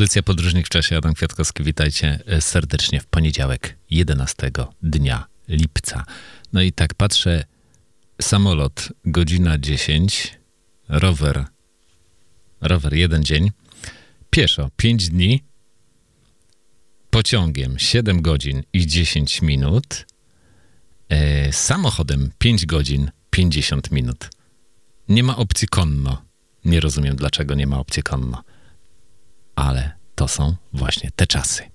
Audycja Podróżnik w czasie. Adam Kwiatkowski, witajcie serdecznie w poniedziałek 11 dnia lipca. No i tak patrzę, samolot godzina 10, rower, rower jeden dzień, pieszo 5 dni, pociągiem 7 godzin i 10 minut, e, samochodem 5 godzin 50 minut. Nie ma opcji konno. Nie rozumiem, dlaczego nie ma opcji konno ale to są właśnie te czasy.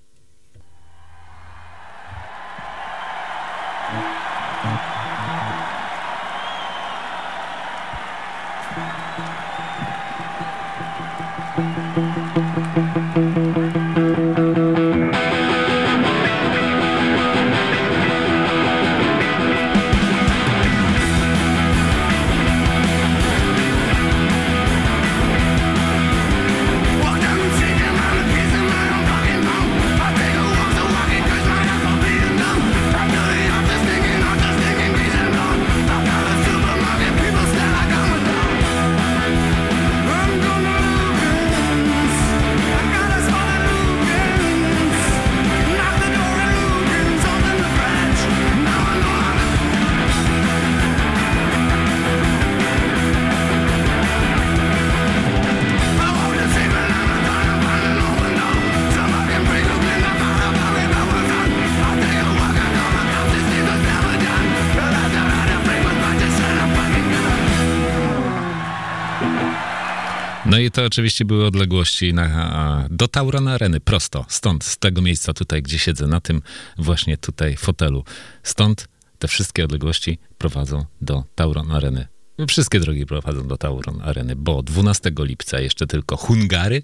Oczywiście były odległości na, do Tauron Areny, prosto, stąd, z tego miejsca tutaj, gdzie siedzę, na tym właśnie tutaj fotelu. Stąd te wszystkie odległości prowadzą do Tauron Areny. Wszystkie drogi prowadzą do Tauron Areny, bo 12 lipca jeszcze tylko Hungary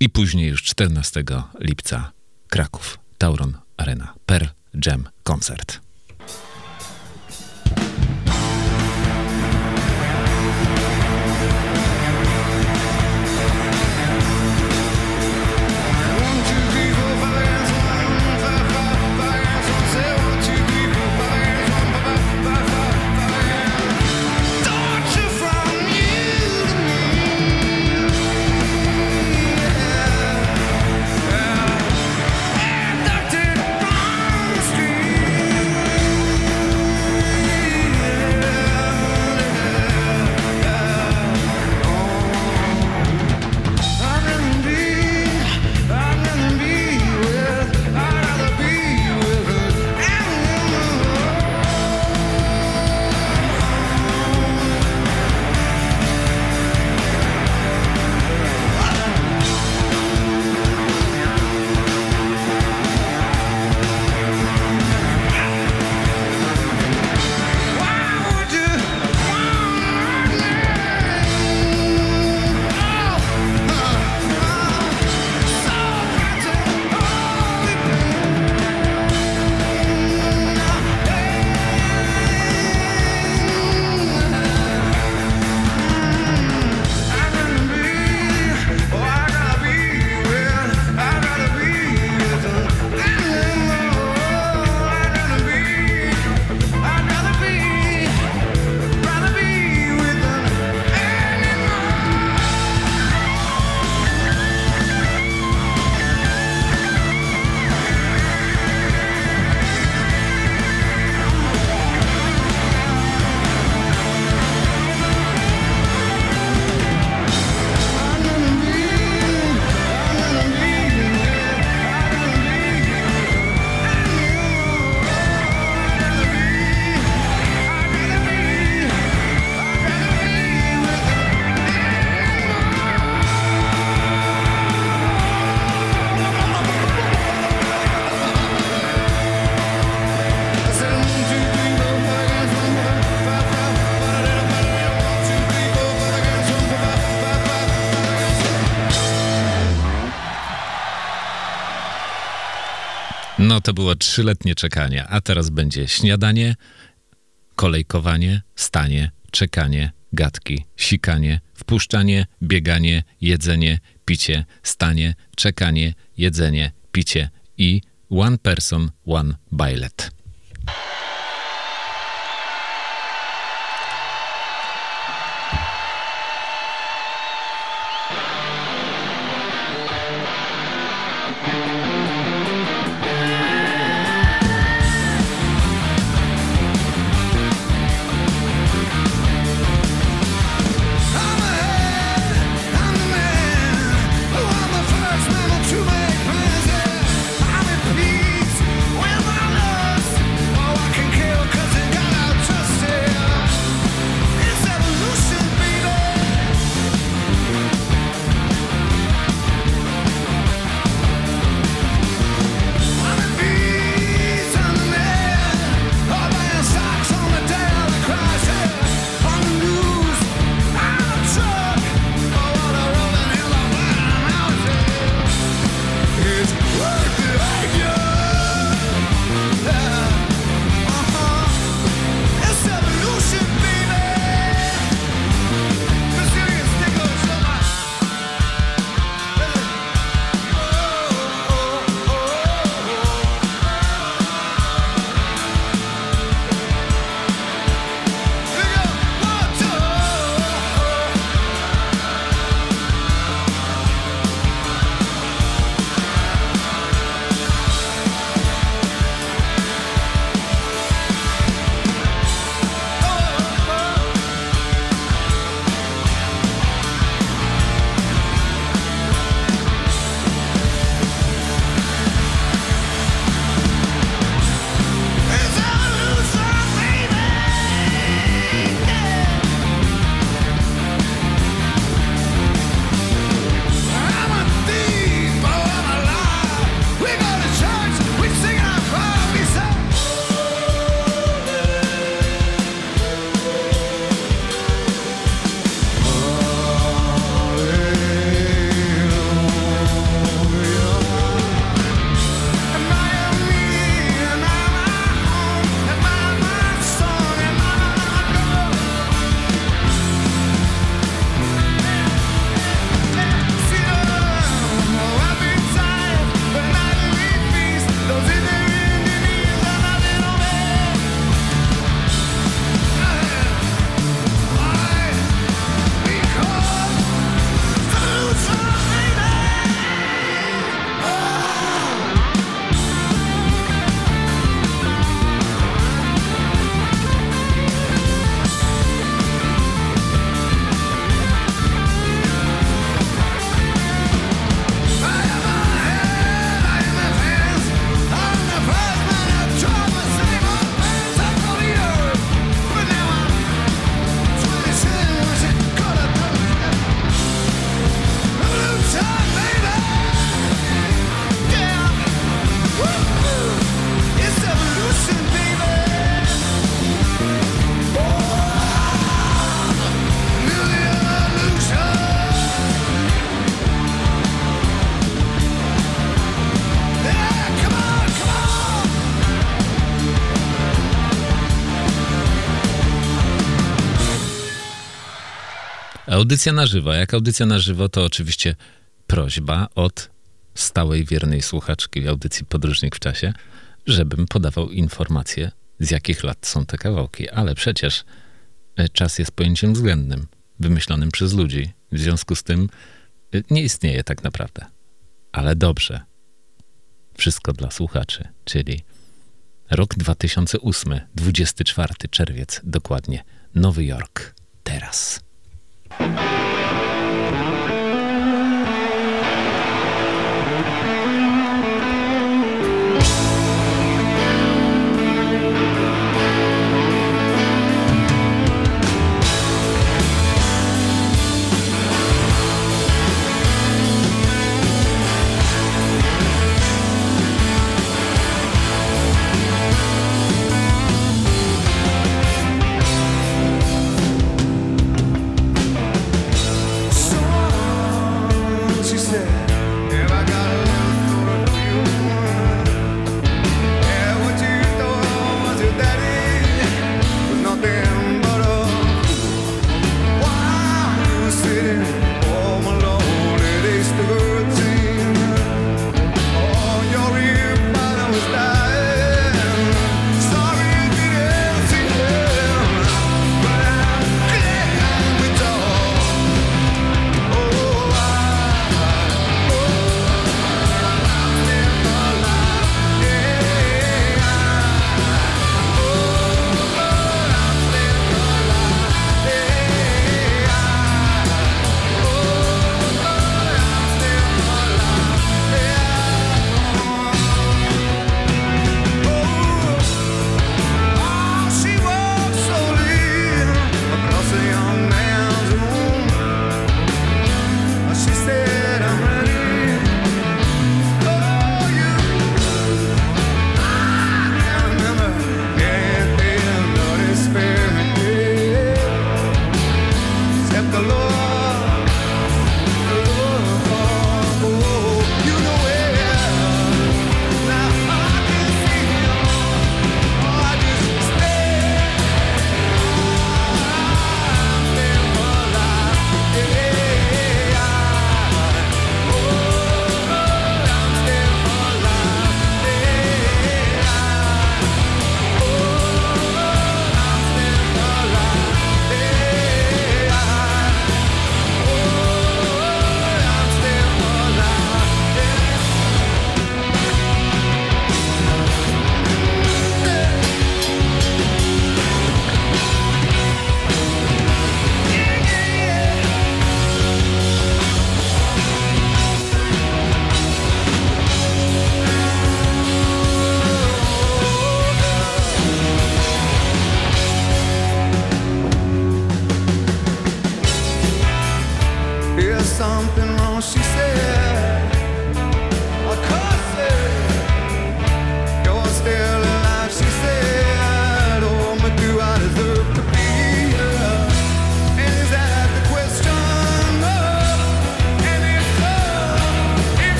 i później już 14 lipca Kraków, Tauron Arena, Per Jam Koncert. To było trzyletnie czekanie, a teraz będzie śniadanie, kolejkowanie, stanie, czekanie, gadki, sikanie, wpuszczanie, bieganie, jedzenie, picie, stanie, czekanie, jedzenie, picie i one person, one bailet. Audycja na żywo. Jak audycja na żywo, to oczywiście prośba od stałej, wiernej słuchaczki audycji Podróżnik w czasie, żebym podawał informacje, z jakich lat są te kawałki. Ale przecież e, czas jest pojęciem względnym, wymyślonym przez ludzi. W związku z tym e, nie istnieje tak naprawdę. Ale dobrze. Wszystko dla słuchaczy, czyli rok 2008, 24 czerwiec, dokładnie, Nowy Jork. Teraz. Thank you.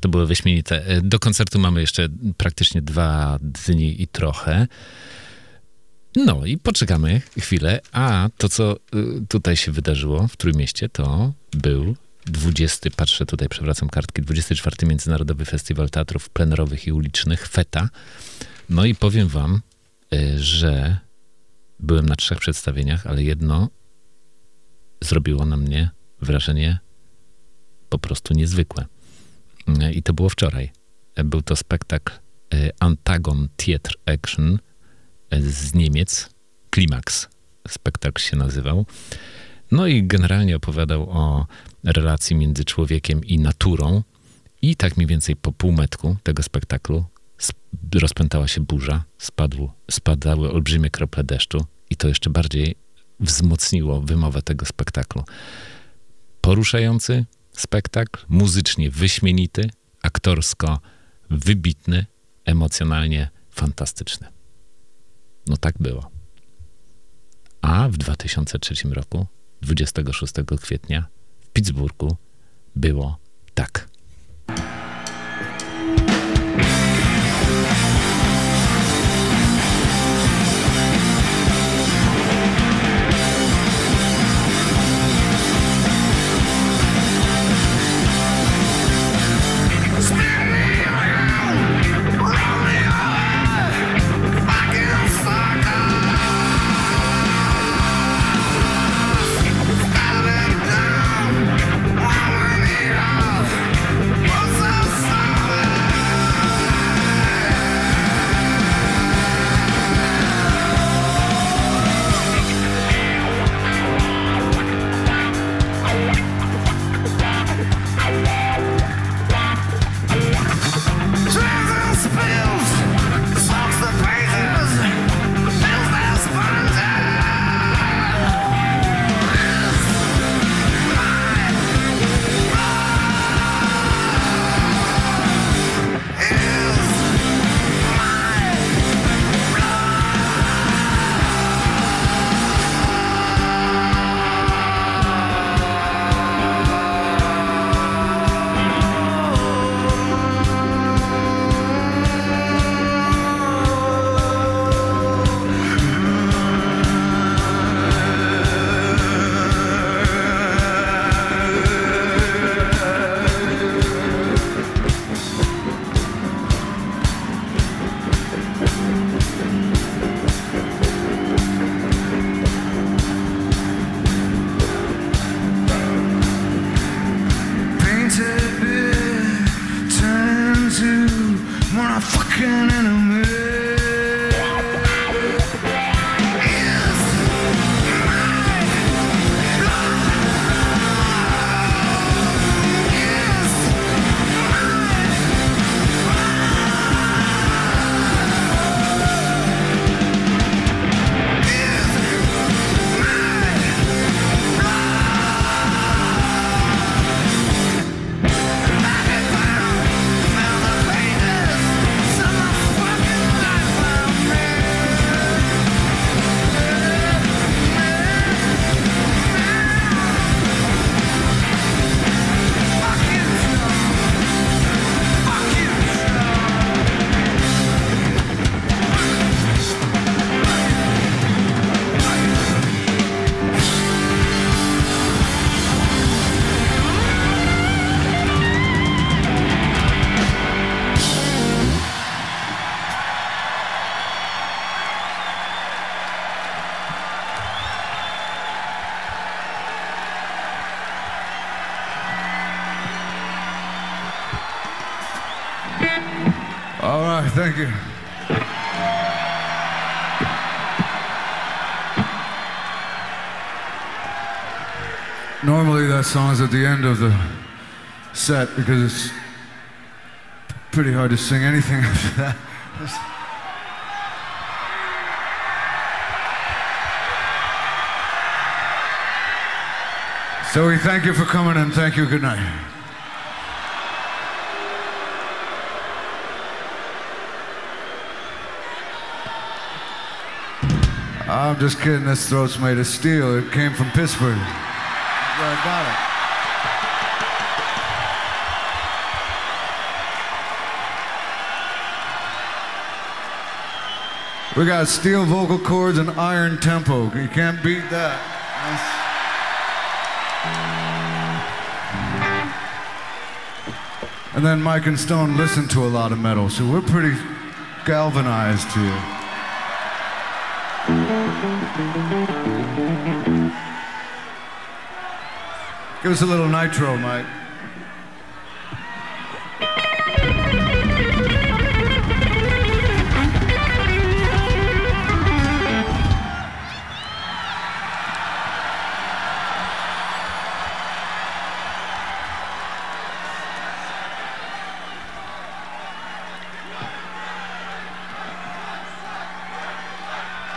To było wyśmienite. E, do koncertu mamy jeszcze praktycznie dwa dni i trochę. No i poczekamy chwilę, a to, co y, tutaj się wydarzyło w Trójmieście, to był 20, patrzę tutaj, przewracam kartki, 24 Międzynarodowy Festiwal Teatrów Plenerowych i Ulicznych, FETA. No i powiem wam, y, że byłem na trzech przedstawieniach, ale jedno zrobiło na mnie wrażenie po prostu niezwykłe. Y, I to było wczoraj. Był to spektakl Antagon Theatre Action – z Niemiec, Klimax, spektakl się nazywał. No i generalnie opowiadał o relacji między człowiekiem i naturą. I tak mniej więcej po półmetku tego spektaklu rozpętała się burza, spadło, spadały olbrzymie krople deszczu i to jeszcze bardziej wzmocniło wymowę tego spektaklu. Poruszający spektakl, muzycznie wyśmienity, aktorsko wybitny, emocjonalnie fantastyczny. No tak było. A w 2003 roku, 26 kwietnia, w Pittsburghu było tak. Song's at the end of the set because it's pretty hard to sing anything after that. So we thank you for coming and thank you. Good night. I'm just kidding. This throat's made of steel. It came from Pittsburgh. Got it. We got steel vocal cords and iron tempo. You can't beat that. That's And then Mike and Stone listen to a lot of metal, so we're pretty galvanized here. Give us a little nitro, Mike.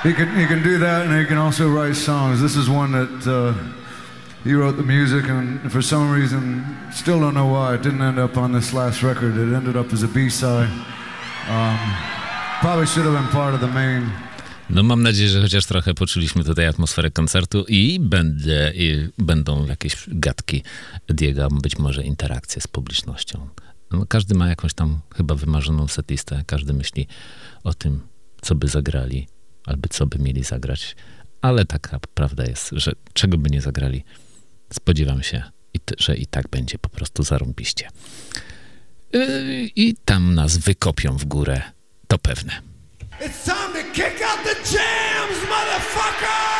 He can, he can do that and he can also write songs. This is one that uh, he wrote the music and for some reason, still don't know why, it didn't end up on this last record. It ended up as a B-side. Um, probably should have been part of the main. No mam nadzieję, że chociaż trochę poczuliśmy tutaj atmosferę koncertu i, będę, i będą jakieś gadki Diego, być może interakcje z publicznością. No, każdy ma jakąś tam chyba wymarzoną setlistę, każdy myśli o tym, co by zagrali albo co by mieli zagrać. Ale taka prawda jest, że czego by nie zagrali, spodziewam się, że i tak będzie po prostu zarąbiście. Yy, I tam nas wykopią w górę, to pewne. It's time to kick out the jams, motherfuckers!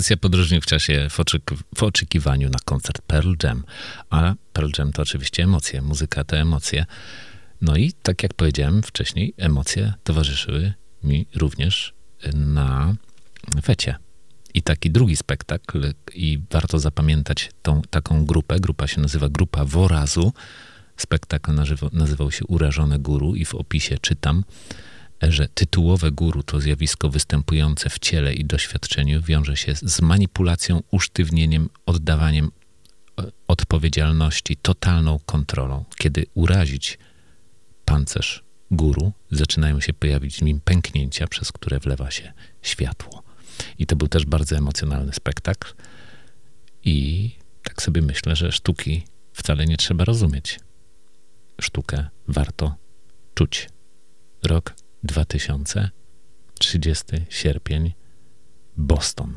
Audycja podróżnik w czasie w, oczekiw w, oczekiwaniu na koncert Pearl Jam. A Pearl Jam to oczywiście emocje, muzyka to emocje. No i tak jak powiedziałem wcześniej, emocje towarzyszyły mi również na fecie. I taki drugi spektakl, i warto zapamiętać tą taką grupę. Grupa się nazywa Grupa Worazu. Spektakl nazywał się Urażone Guru i w opisie czytam, że tytułowe guru to zjawisko występujące w ciele i doświadczeniu wiąże się z manipulacją, usztywnieniem, oddawaniem e, odpowiedzialności, totalną kontrolą. Kiedy urazić pancerz guru, zaczynają się pojawić w nim pęknięcia, przez które wlewa się światło. I to był też bardzo emocjonalny spektakl. I tak sobie myślę, że sztuki wcale nie trzeba rozumieć. Sztukę warto czuć. Rok 2000, 30 sierpień, Boston.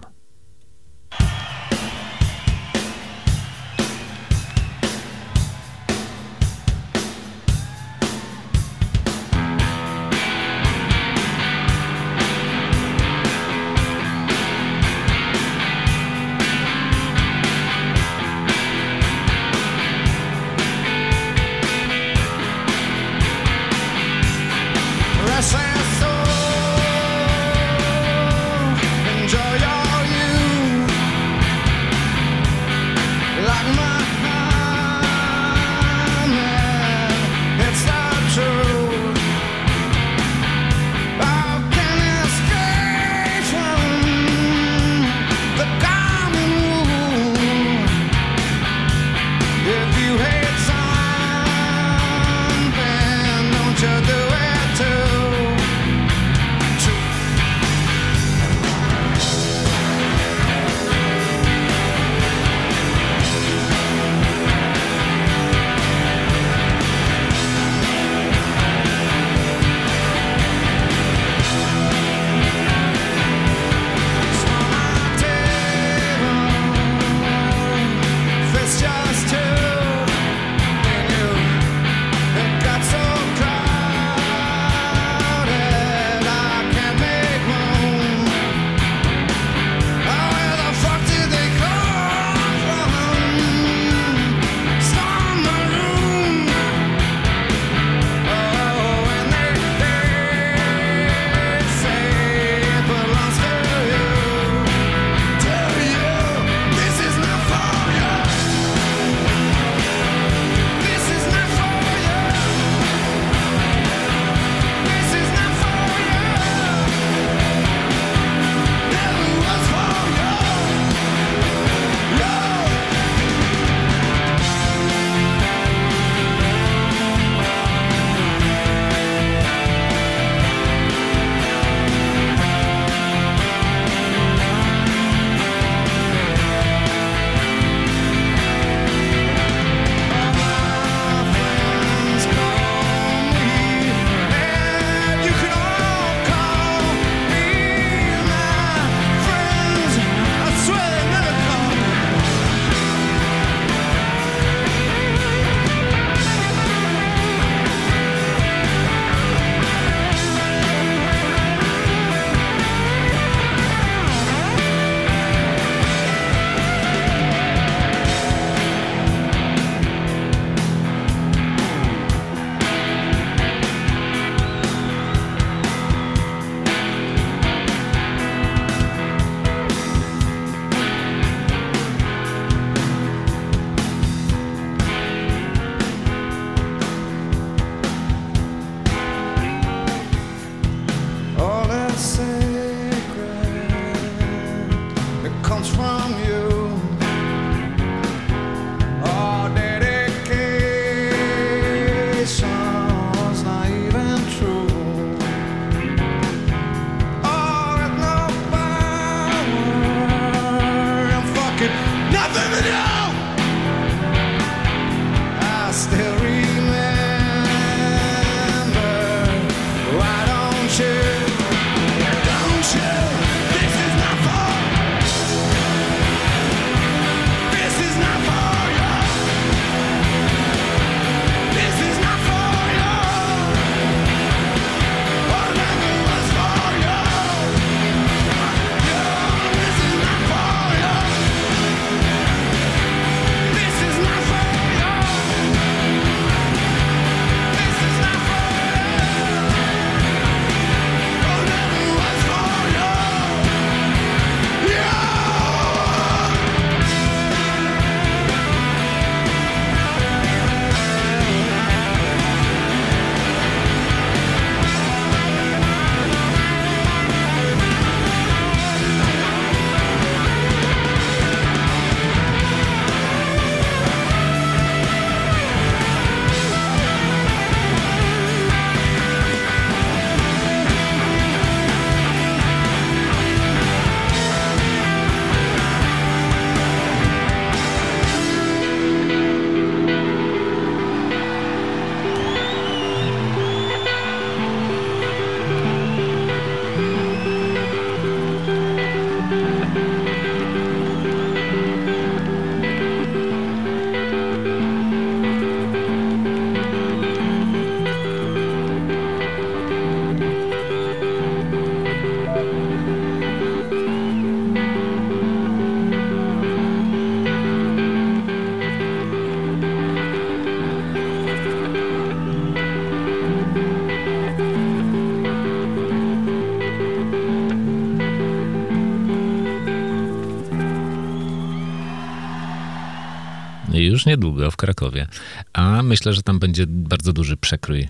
Niedługo w Krakowie. A myślę, że tam będzie bardzo duży przekrój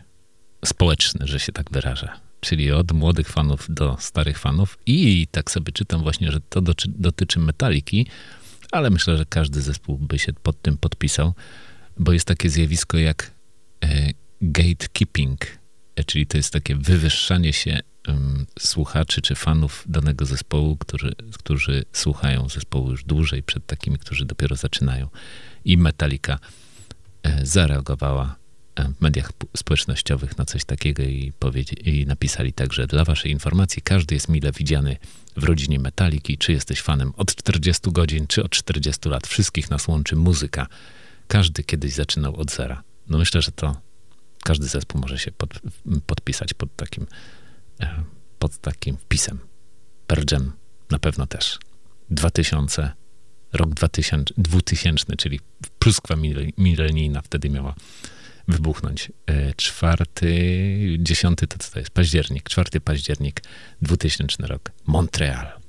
społeczny, że się tak wyrażę. Czyli od młodych fanów do starych fanów. I tak sobie czytam właśnie, że to dotyczy metaliki, ale myślę, że każdy zespół by się pod tym podpisał, bo jest takie zjawisko jak e, gatekeeping, czyli to jest takie wywyższanie się um, słuchaczy czy fanów danego zespołu, którzy, którzy słuchają zespołu już dłużej przed takimi, którzy dopiero zaczynają. I Metallica e, zareagowała w mediach społecznościowych na coś takiego i, i napisali także dla waszej informacji, każdy jest mile widziany w rodzinie Metaliki, czy jesteś fanem od 40 godzin, czy od 40 lat. Wszystkich nas łączy muzyka. Każdy kiedyś zaczynał od zera. No myślę, że to każdy zespół może się pod, podpisać pod takim, e, pod takim wpisem. Pearl Jam na pewno też. 2000, rok 2000, 2000 czyli pluskwa milenijna wtedy miała wybuchnąć. E, czwarty, dziesiąty to co to jest? Październik, czwarty październik, 2000 rok. Montreal.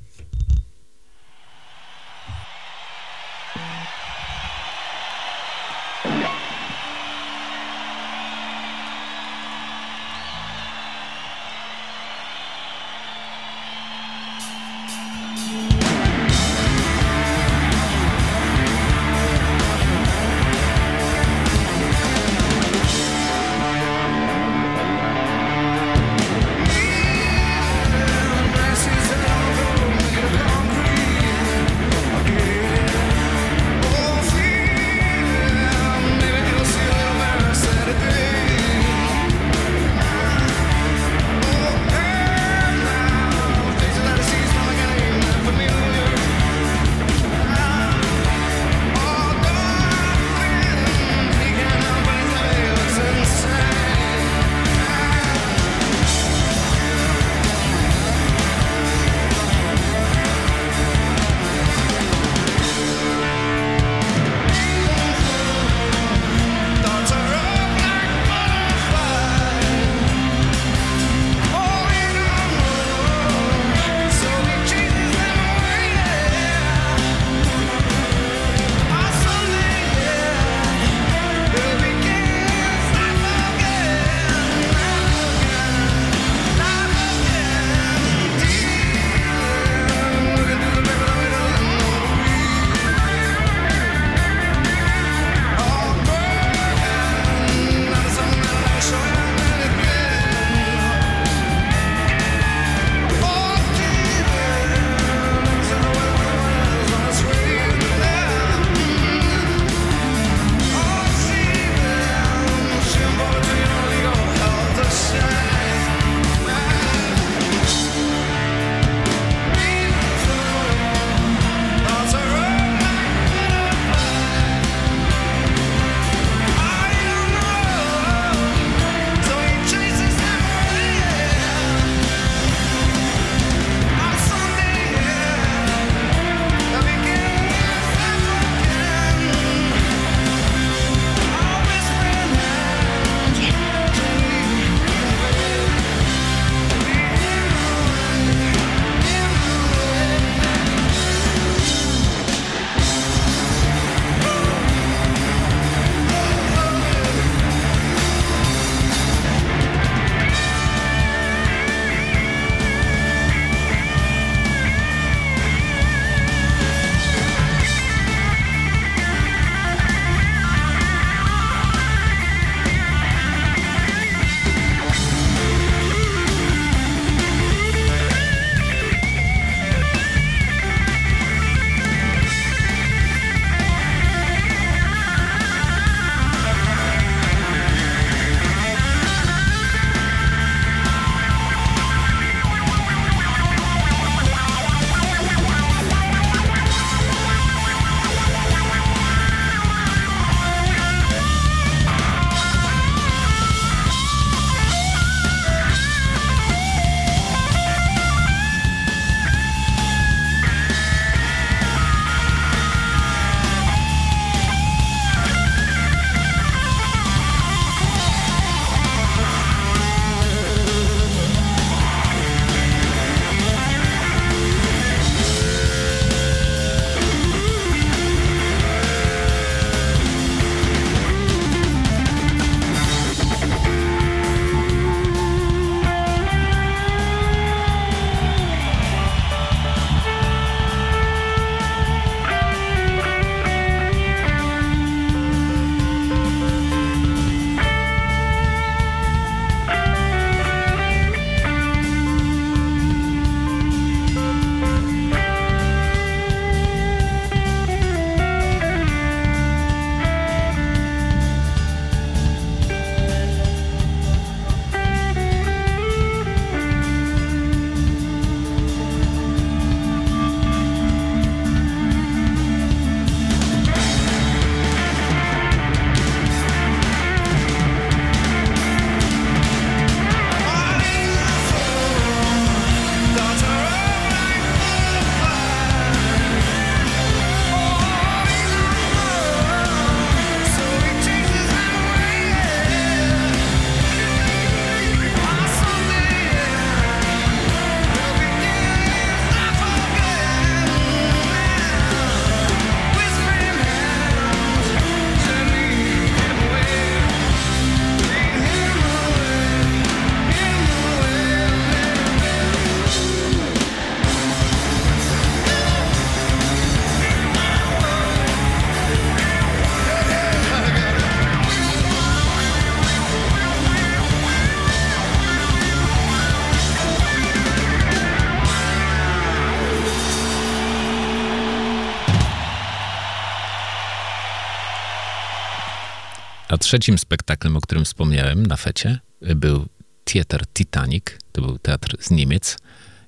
Trzecim spektaklem, o którym wspomniałem na fecie, był Theater Titanic. To był teatr z Niemiec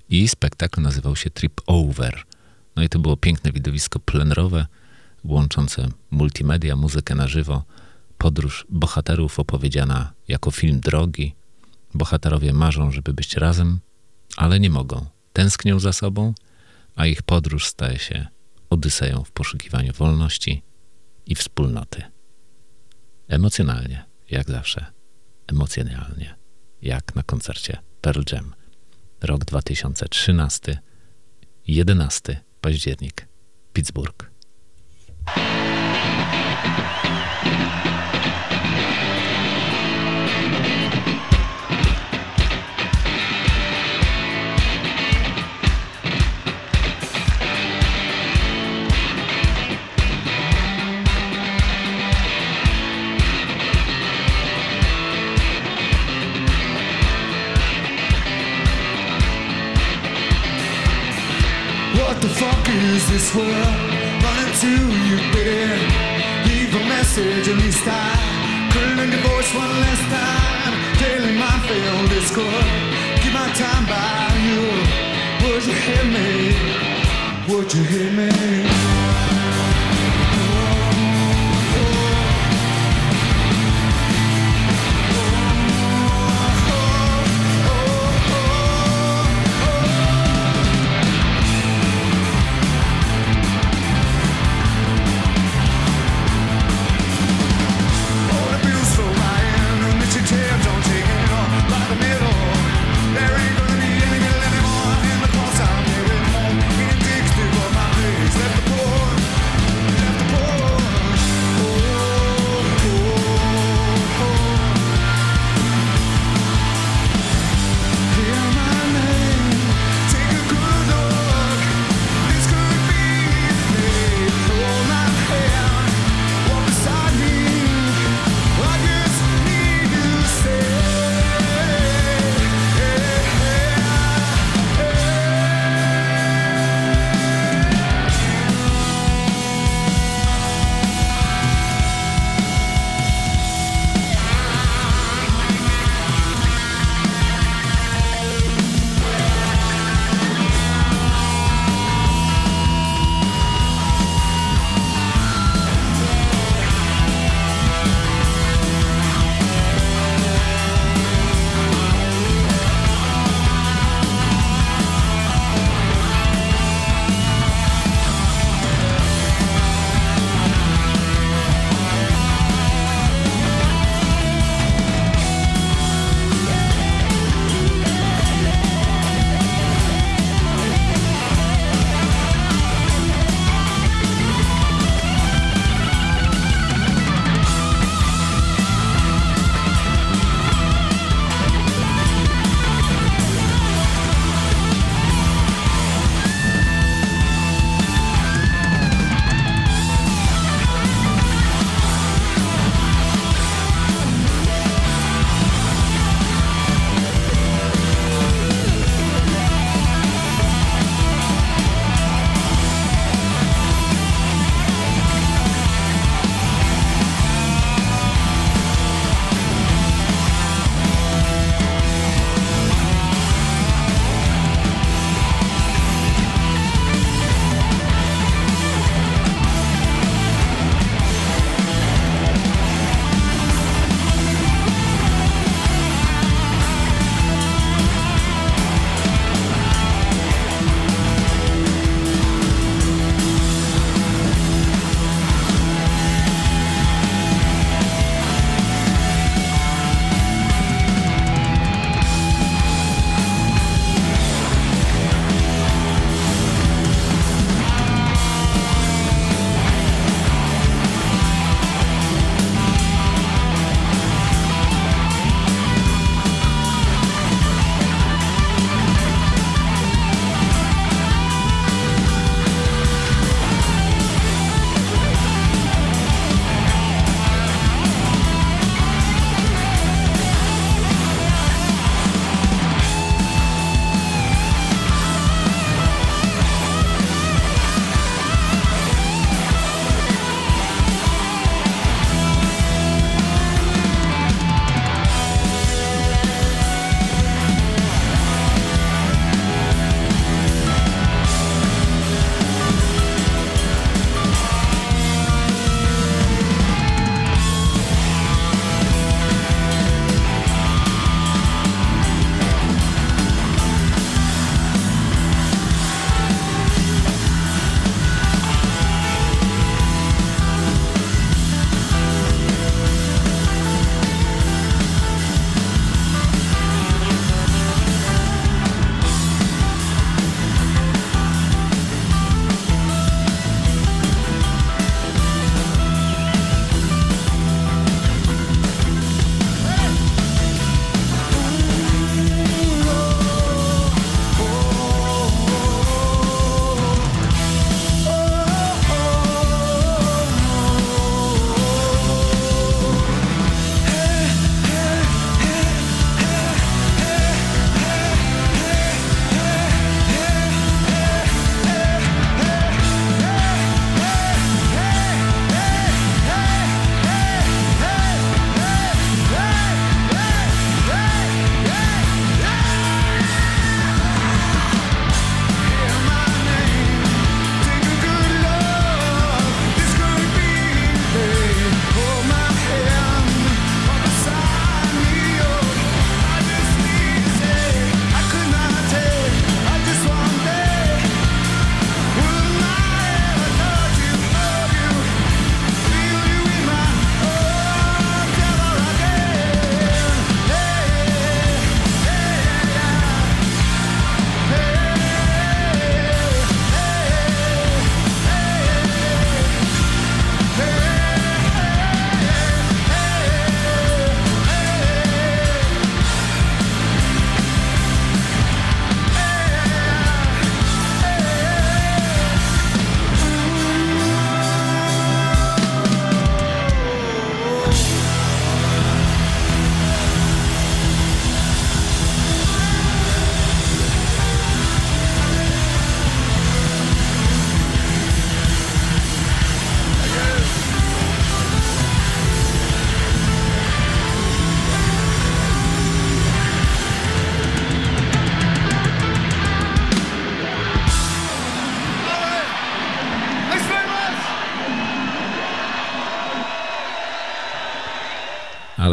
i spektakl nazywał się Trip Over. No i to było piękne widowisko plenerowe, łączące multimedia, muzykę na żywo, podróż bohaterów opowiedziana jako film drogi. Bohaterowie marzą, żeby być razem, ale nie mogą. Tęsknią za sobą, a ich podróż staje się odyseją w poszukiwaniu wolności i wspólnoty. Emocjonalnie, jak zawsze, emocjonalnie, jak na koncercie Pearl Jam. Rok 2013, 11 październik, Pittsburgh. Is this world running to you, baby? Leave a message, at least I couldn't voice one last time. Daily my failed discord. Keep my time by you. Would you hear me? Would you hear me?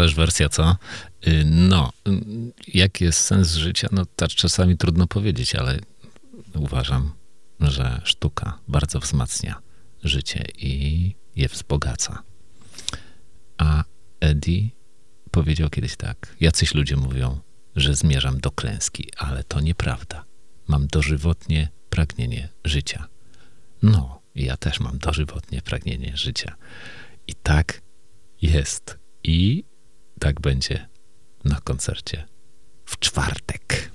Ależ wersja, co? Y, No, jaki jest sens życia? No, tak czasami trudno powiedzieć, ale uważam, że sztuka bardzo wzmacnia życie i je wzbogaca. A Eddie powiedział kiedyś tak: Jacyś ludzie mówią, że zmierzam do klęski, ale to nieprawda. Mam dożywotnie pragnienie życia. No, ja też mam dożywotnie pragnienie życia. I tak jest. I tak będzie na koncercie w czwartek.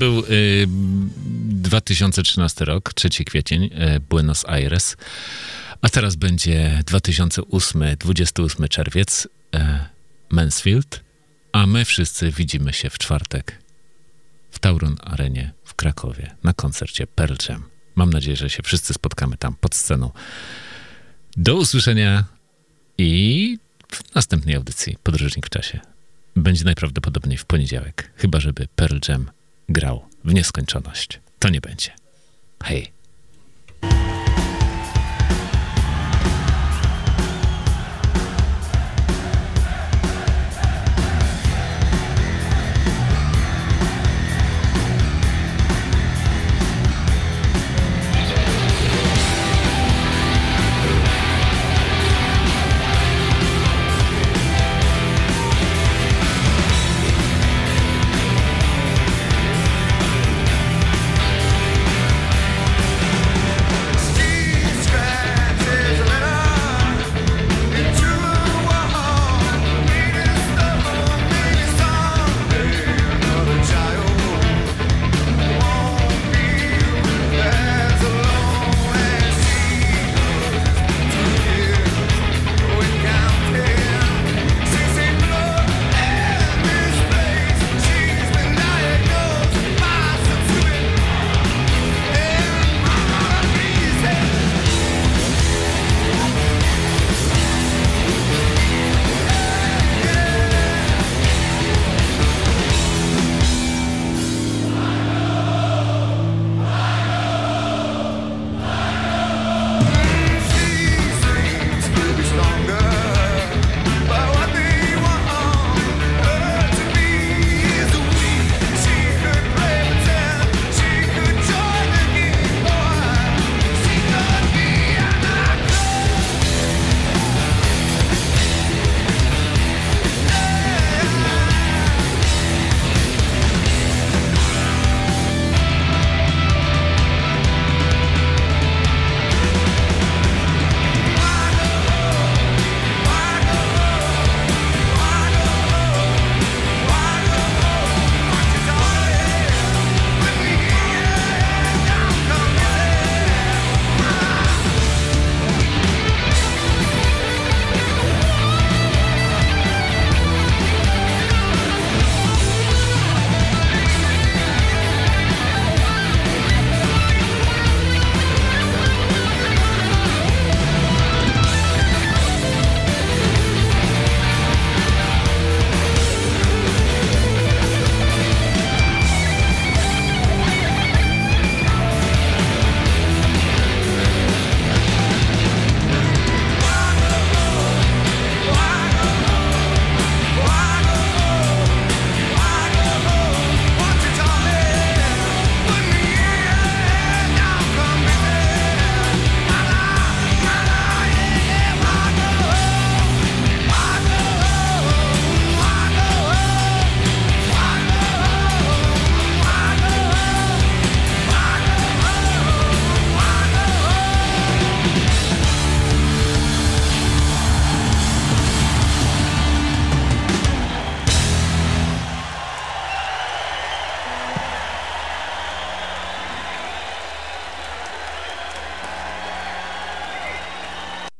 Był y, 2013 rok, 3 kwiecień, y, Buenos Aires. A teraz będzie 2008, 28 czerwiec, y, Mansfield. A my wszyscy widzimy się w czwartek w Tauron Arenie w Krakowie na koncercie Pearl Jam. Mam nadzieję, że się wszyscy spotkamy tam pod sceną. Do usłyszenia i w następnej audycji Podróżnik w czasie. Będzie najprawdopodobniej w poniedziałek, chyba żeby Pearl Jam grał w nieskończoność. To nie będzie. Hej.